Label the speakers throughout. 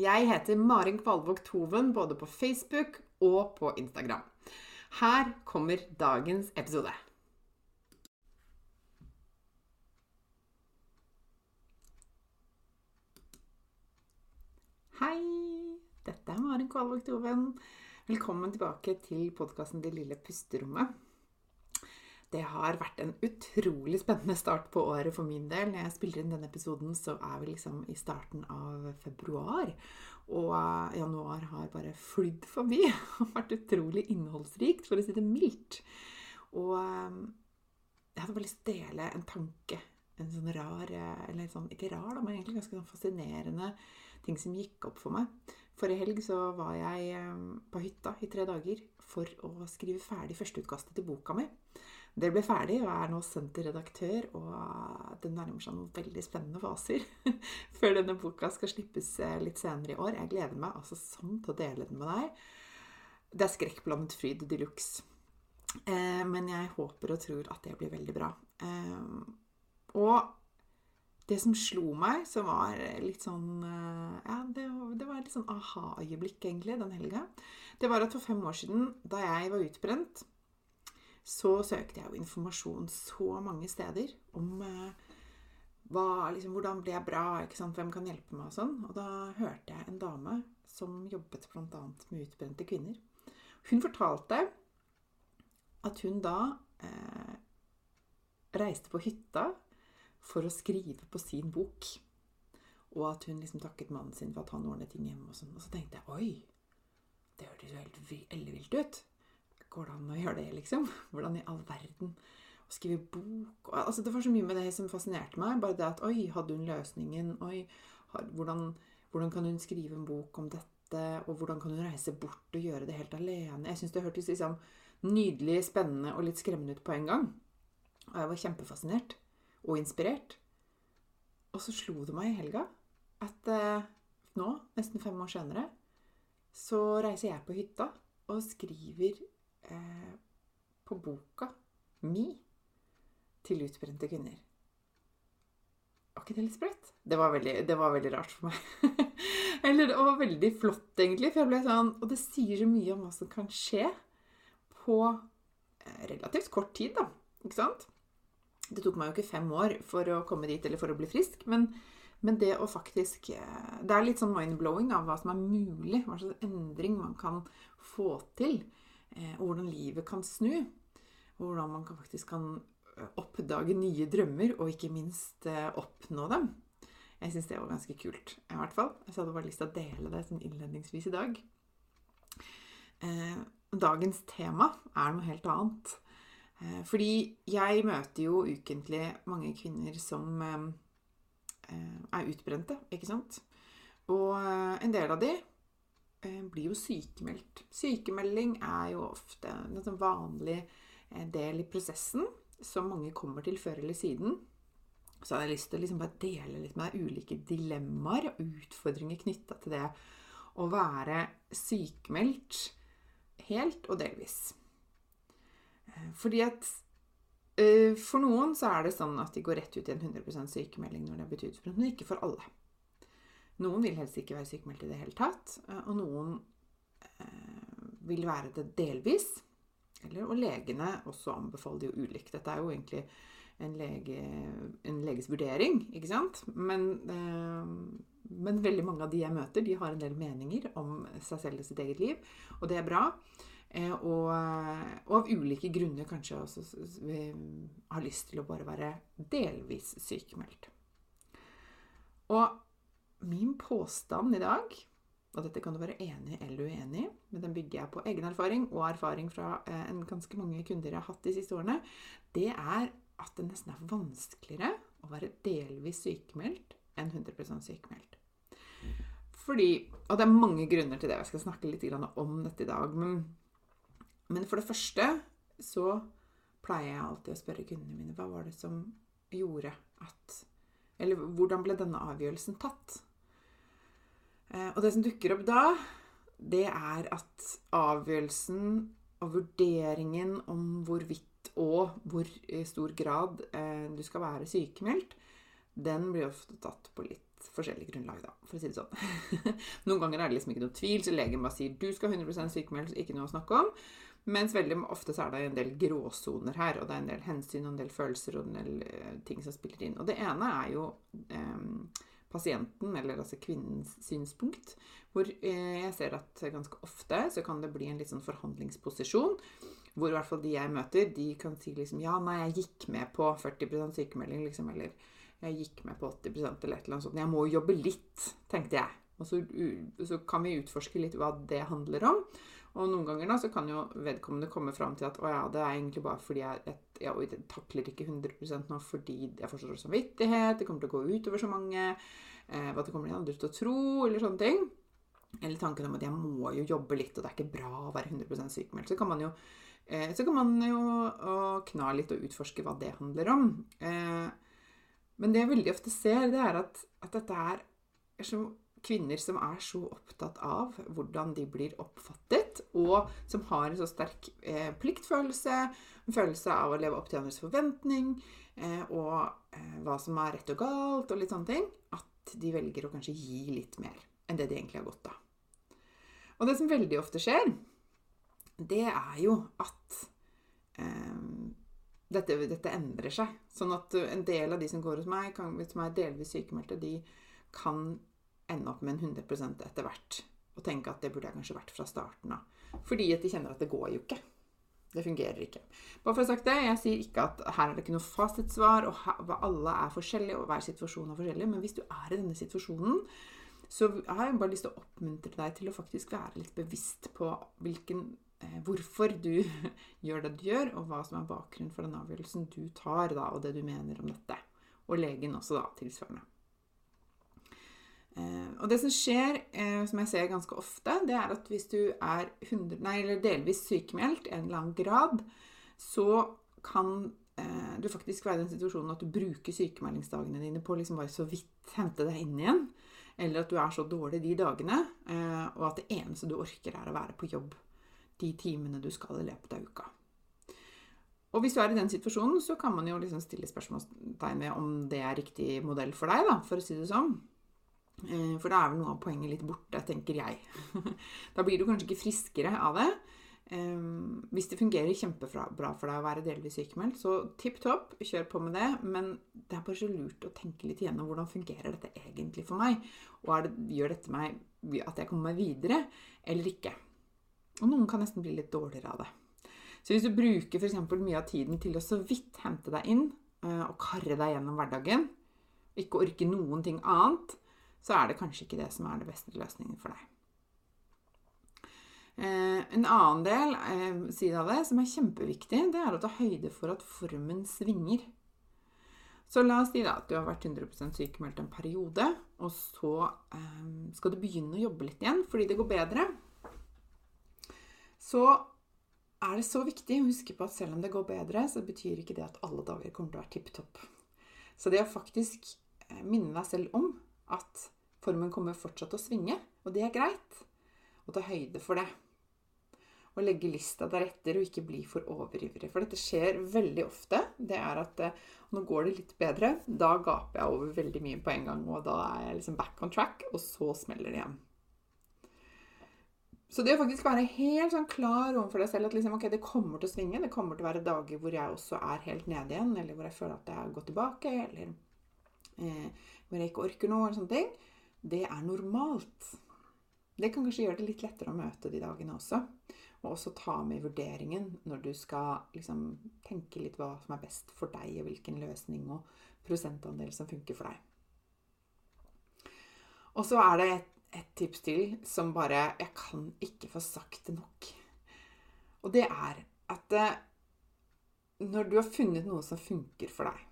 Speaker 1: Jeg heter Marin Kvalvåg Toven både på Facebook og på Instagram. Her kommer dagens episode. Hei! Dette er Marin Kvalvåg Toven. Velkommen tilbake til podkasten Det lille pusterommet. Det har vært en utrolig spennende start på året for min del. Når jeg spiller inn denne episoden, så er vi liksom i starten av februar. Og eh, januar har bare flydd forbi. Det har vært utrolig innholdsrikt, for å si det mildt. Og eh, jeg hadde bare lyst til å dele en tanke. En sånn rar eh, Eller sånn, ikke rar, da, men egentlig ganske sånn fascinerende ting som gikk opp for meg. Forrige helg så var jeg på hytta i tre dager for å skrive ferdig førsteutkastet til boka mi. Det ble ferdig og er nå sendt til redaktør, og det nærmer seg noen veldig spennende faser før denne boka skal slippes eh, litt senere i år. Jeg gleder meg altså sånn til å dele den med deg. Det er skrekkblandet fryd de luxe. Eh, men jeg håper og tror at det blir veldig bra. Eh, og det som slo meg, som var litt sånn Ja, det, det var litt sånn aha-øyeblikk, egentlig, den helga. Det var at for fem år siden, da jeg var utbrent, så søkte jeg jo informasjon så mange steder om eh, hva, liksom, hvordan ble jeg bra, hvem kan hjelpe meg og sånn. Og da hørte jeg en dame som jobbet bl.a. med utbrente kvinner. Hun fortalte at hun da eh, reiste på hytta for å skrive på sin bok. Og at hun liksom takket mannen sin for at han ordnet ting hjemme. Og sånn. Og så tenkte jeg oi, det hørtes jo helt ellevilt ut. Går det an å gjøre det, liksom? Hvordan i all verden? Å skrive bok altså, Det var så mye med det som fascinerte meg. Bare det at Oi, hadde hun løsningen? Oi, hvordan, hvordan kan hun skrive en bok om dette? Og hvordan kan hun reise bort og gjøre det helt alene? Jeg syns det hørtes liksom nydelig, spennende og litt skremmende ut på en gang. Og jeg var kjempefascinert og inspirert. Og så slo det meg i helga at eh, nå, nesten fem år senere, så reiser jeg på hytta og skriver eh, på boka mi til utbrente kvinner. Var ikke det litt sprøtt? Det var veldig, det var veldig rart for meg. Eller det var veldig flott, egentlig. For jeg ble sånn, og det sier så mye om hva som kan skje på eh, relativt kort tid, da. Ikke sant? Det tok meg jo ikke fem år for å komme dit eller for å bli frisk. Men, men det å faktisk eh, Det er litt sånn mind-blowing av hva som er mulig. Hva slags endring man kan få til. Eh, og hvordan livet kan snu. Og hvordan man faktisk kan eh, oppdage nye drømmer, og ikke minst eh, oppnå dem. Jeg syns det var ganske kult. i hvert fall. Så jeg hadde bare lyst til å dele det sånn innledningsvis i dag. Dagens tema er noe helt annet. Fordi jeg møter jo ukentlig mange kvinner som er utbrente, ikke sant? Og en del av de Eh, blir jo sykemeldt. Sykemelding er jo ofte en sånn vanlig eh, del i prosessen som mange kommer til før eller siden. Så hadde jeg lyst til å liksom dele litt med deg ulike dilemmaer og utfordringer knytta til det å være sykemeldt helt og delvis. Eh, fordi at for noen så er det sånn at de går rett ut i en 100% sykemelding når det er betydd for noe, men ikke for alle. Noen vil helst ikke være sykemeldt i det hele tatt, eh, og noen eh, vil være det delvis. Eller, og legene også anbefaler jo ulikt. Dette er jo egentlig en, lege, en leges vurdering, ikke sant? Men, eh, men, veldig mange av de jeg møter, de har en del meninger om seg selv og sitt eget liv, og det er bra. Eh, og, og, av ulike grunner kanskje også har lyst til å bare være delvis sykemeldt. Og min påstand i dag, og dette kan du være enig eller uenig i, men den bygger jeg på egen erfaring og erfaring fra eh, en ganske mange kunder jeg har hatt de siste årene, det er at det nesten er vanskeligere å være delvis sykemeldt enn 100% sykemeldt. Fordi, Og det er mange grunner til det. Jeg skal snakke litt om dette i dag. Men, men for det første så pleier jeg alltid å spørre kundene mine hva var det som gjorde at Eller hvordan ble denne avgjørelsen tatt? Eh, og det som dukker opp da, det er at avgjørelsen og vurderingen om hvorvidt og hvor i stor grad eh, du skal være sykemeldt, den blir ofte tatt på litt forskjellig grunnlag, da, for å si det sånn. Noen ganger er det liksom ikke noe tvil, så legen bare sier du skal 100% sykemeldt, ikke noe å snakke om. Mens veldig ofte så er det en del gråsoner her, og det er en del hensyn og en del følelser og en del ting som spiller inn. Og det ene er jo um, pasienten, eller altså kvinnens synspunkt. Hvor eh, jeg ser at ganske ofte så kan det bli en litt sånn forhandlingsposisjon. Hvor i hvert fall de jeg møter, de kan si liksom Ja, nei, jeg gikk med på 40% sykemelding, liksom. Eller jeg gikk med på 80 eller et eller annet sånt. Jeg må jobbe litt, tenkte jeg. Og så, så, kan vi utforske litt hva det handler om. Og noen ganger da, så kan jo vedkommende komme fram til at å ja, det er egentlig bare fordi jeg, jeg, jeg takler ikke 100 nå fordi jeg får så dårlig samvittighet, det kommer til å gå utover så mange, eh, hva det kommer de andre til å tro, eller sånne ting. Eller tanken om at jeg må jo jobbe litt, og det er ikke bra å være 100 sykemeldt. Så kan man jo, eh, så kan man jo kna litt og utforske hva det handler om. Eh, men det jeg veldig ofte ser, det er at, at dette er så kvinner som er så opptatt av hvordan de blir oppfattet, og som har en så sterk eh, pliktfølelse, en følelse av å leve opp til andres forventning, eh, og eh, hva som er rett og galt, og litt sånne ting, at de velger å kanskje gi litt mer enn det de egentlig har godt av. Og det som veldig ofte skjer, det er jo at eh, dette, dette, endrer seg. Sånn at en del av de som går hos meg, kan, som er delvis sykemeldte, de kan ende opp med en 100 etter hvert. Og tenke at det burde jeg kanskje vært fra starten av. Fordi at de kjenner at det går jo ikke. Det fungerer ikke. Bare for å ha sagt det, Jeg sier ikke at her er det ikke noe fasitsvar, og alle er forskjellige, og hver situasjon er forskjellig. Men hvis du er i denne situasjonen, så har jeg bare lyst til å oppmuntre deg til å faktisk være litt bevisst på hvilken, eh, hvorfor du gjør det du gjør, og hva som er bakgrunnen for den avgjørelsen du tar, da, og det du mener om dette. Og legen også, da, tilsvarende. Eh, og det som skjer, eh, som jeg ser ganske ofte, det er at hvis du er 100, nei, delvis sykemeldt i en eller annen grad, så kan eh, du faktisk være i den situasjonen at du bruker sykemeldingsdagene dine på liksom bare så vidt hente deg inn igjen. Eller at du er så dårlig de dagene, og at det eneste du orker, er å være på jobb de timene du skal i løpet av uka. Og hvis du er i den situasjonen, så kan man jo liksom stille spørsmålstegn ved om det er riktig modell for deg, da, for å si det sånn. Eh, for da er vel noe av poenget litt borte, tenker jeg. Da blir du kanskje ikke friskere av det. Hvis det fungerer kjempebra for deg å være delvis sykemeldt, så tipp topp, kjør på med det. Men det er bare så lurt å tenke litt igjennom hvordan fungerer dette egentlig for meg. Og det, gjør dette meg at jeg kommer meg videre, eller ikke? Og noen kan nesten bli litt dårligere av det. Så hvis du bruker f.eks. mye av tiden til å så vidt hente deg inn eh, og karre deg gjennom hverdagen, ikke orke noen ting annet, så er det kanskje ikke det som er det beste løsningen for deg. Eh, en annen del eh, side av det som er kjempeviktig, det er å ta høyde for at formen svinger. Så la oss si da at du har vært 100% sykemeldt en periode, og så eh, skal du begynne å jobbe litt igjen fordi det går bedre. Så er det så viktig å huske på at selv om det går bedre, så betyr ikke det at alle dager kommer til å være tipp topp. Så det å faktisk minne deg selv om at formen kommer fortsatt til å svinge, og det er greit. Og ta høyde for det. Og legge lista deretter og ikke bli for overivrig. For dette skjer veldig ofte. Det er at eh, nå går det litt bedre. Da gaper jeg over veldig mye på en gang, og da er jeg liksom back on track, og så smeller det igjen. Så det å faktisk være helt sånn klar overfor deg selv at liksom, okay, det kommer til å svinge, det kommer til å være dager hvor jeg også er helt nede igjen, eller hvor jeg føler at jeg har gått tilbake, eller eh, hvor jeg ikke orker noe, eller sånne ting, det er normalt. Det kan kanskje gjøre det litt lettere å møte de dagene også. Og også ta med i vurderingen når du skal liksom, tenke litt hva som er best for deg, og hvilken løsning og prosentandel som funker for deg. Og så er det et, et tips til som bare Jeg kan ikke få sagt det nok. Og det er at eh, når du har funnet noe som funker for deg,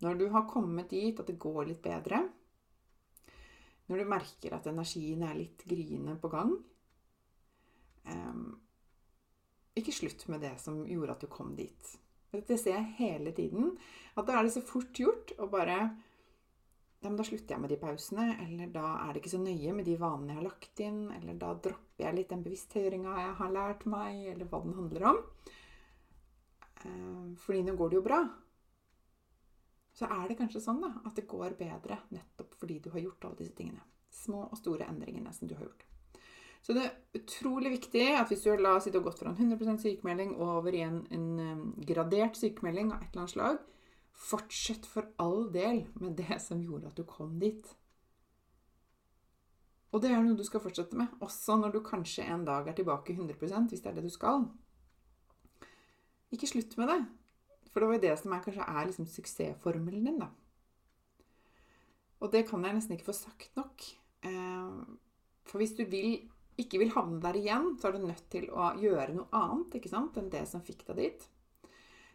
Speaker 1: når du har kommet dit at det går litt bedre, når du merker at energien er litt gryende på gang um, ikke slutt med det som gjorde at du kom dit. Det ser jeg hele tiden. At da er det så fort gjort å bare ja, Da slutter jeg med de pausene. Eller da er det ikke så nøye med de vanene jeg har lagt inn. Eller da dropper jeg litt den bevisstgjøringa jeg har lært meg, eller hva den handler om. Eh, fordi nå går det jo bra. Så er det kanskje sånn da, at det går bedre nettopp fordi du har gjort alle disse tingene. Små og store endringene som du har gjort. Så det er utrolig viktig at hvis du la oss si, gått fra en 100 sykemelding over i en, en gradert sykemelding av et eller annet slag, fortsett for all del med det som gjorde at du kom dit. Og det er noe du skal fortsette med, også når du kanskje en dag er tilbake 100% hvis det er det du skal. Ikke slutt med det. For det var jo det som er, kanskje er liksom suksessformelen din, da. Og det kan jeg nesten ikke få sagt nok. Eh, for hvis du vil ikke vil havne der igjen, så er du nødt til å gjøre noe annet ikke sant, enn det som fikk deg dit.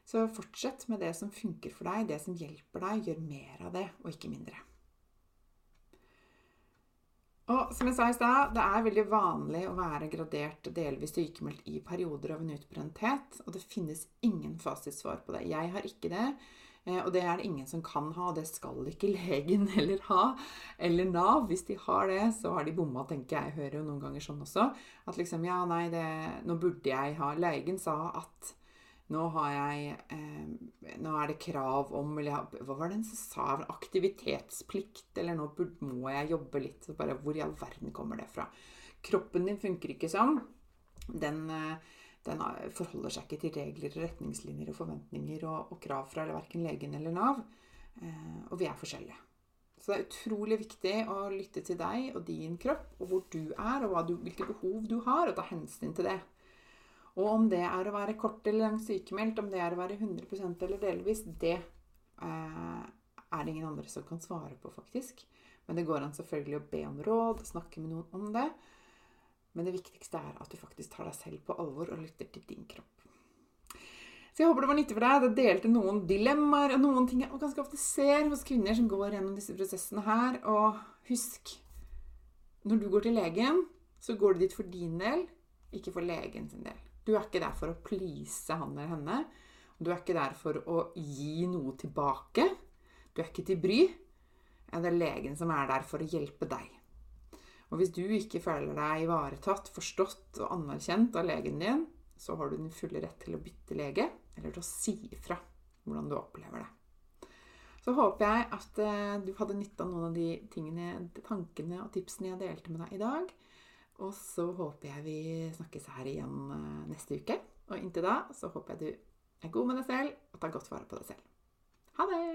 Speaker 1: Så fortsett med det som funker for deg, det som hjelper deg. Gjør mer av det, og ikke mindre. Og som jeg sa i stad, det er veldig vanlig å være gradert delvis sykemeldt i perioder av en utbrenthet. Og det finnes ingen fasitsvar på det. Jeg har ikke det. Eh, og det er det ingen som kan ha, og det skal ikke legen heller ha. Eller Nav. Hvis de har det, så har de bomma, tenker jeg. Jeg hører jo noen ganger sånn også. At liksom Ja, nei, det, nå burde jeg ha Legen sa at nå har jeg eh, Nå er det krav om eller Hva var det som sa? Aktivitetsplikt. Eller nå må jeg jobbe litt. Så bare, hvor i all verden kommer det fra? Kroppen din funker ikke sånn. Den eh, den forholder seg ikke til regler, retningslinjer og forventninger og, og krav fra verken legen eller Nav. Eh, og vi er forskjellige. Så det er utrolig viktig å lytte til deg og din kropp, og hvor du er, og du, hvilke behov du har, og ta hensyn til det. Og om det er å være kort eller langt sykemeldt, om det er å være 100% eller delvis, det eh, er det ingen andre som kan svare på, faktisk. Men det går an selvfølgelig å be om råd, snakke med noen om det. Men det viktigste er at du faktisk tar deg selv på alvor og lytter til din kropp. Så jeg håper det var nyttig for deg. Det delte noen dilemmaer og noen ting jeg ganske ofte ser hos kvinner som går gjennom disse prosessene her. Og husk når du går til legen, så går du dit for din del, ikke for legen sin del. Du er ikke der for å please han eller henne. Du er ikke der for å gi noe tilbake. Du er ikke til bry. Det er legen som er der for å hjelpe deg. Og hvis du ikke føler deg ivaretatt, forstått og anerkjent av legen din, så har du din fulle rett til å bytte lege, eller til å si ifra hvordan du opplever det. Så håper jeg at eh, du hadde nytte av noen av de tingene, tankene og tipsene jeg delte med deg i dag. Og så håper jeg vi snakkes her igjen eh, neste uke. Og inntil da så håper jeg du er god med deg selv og tar godt vare på deg selv. Ha det!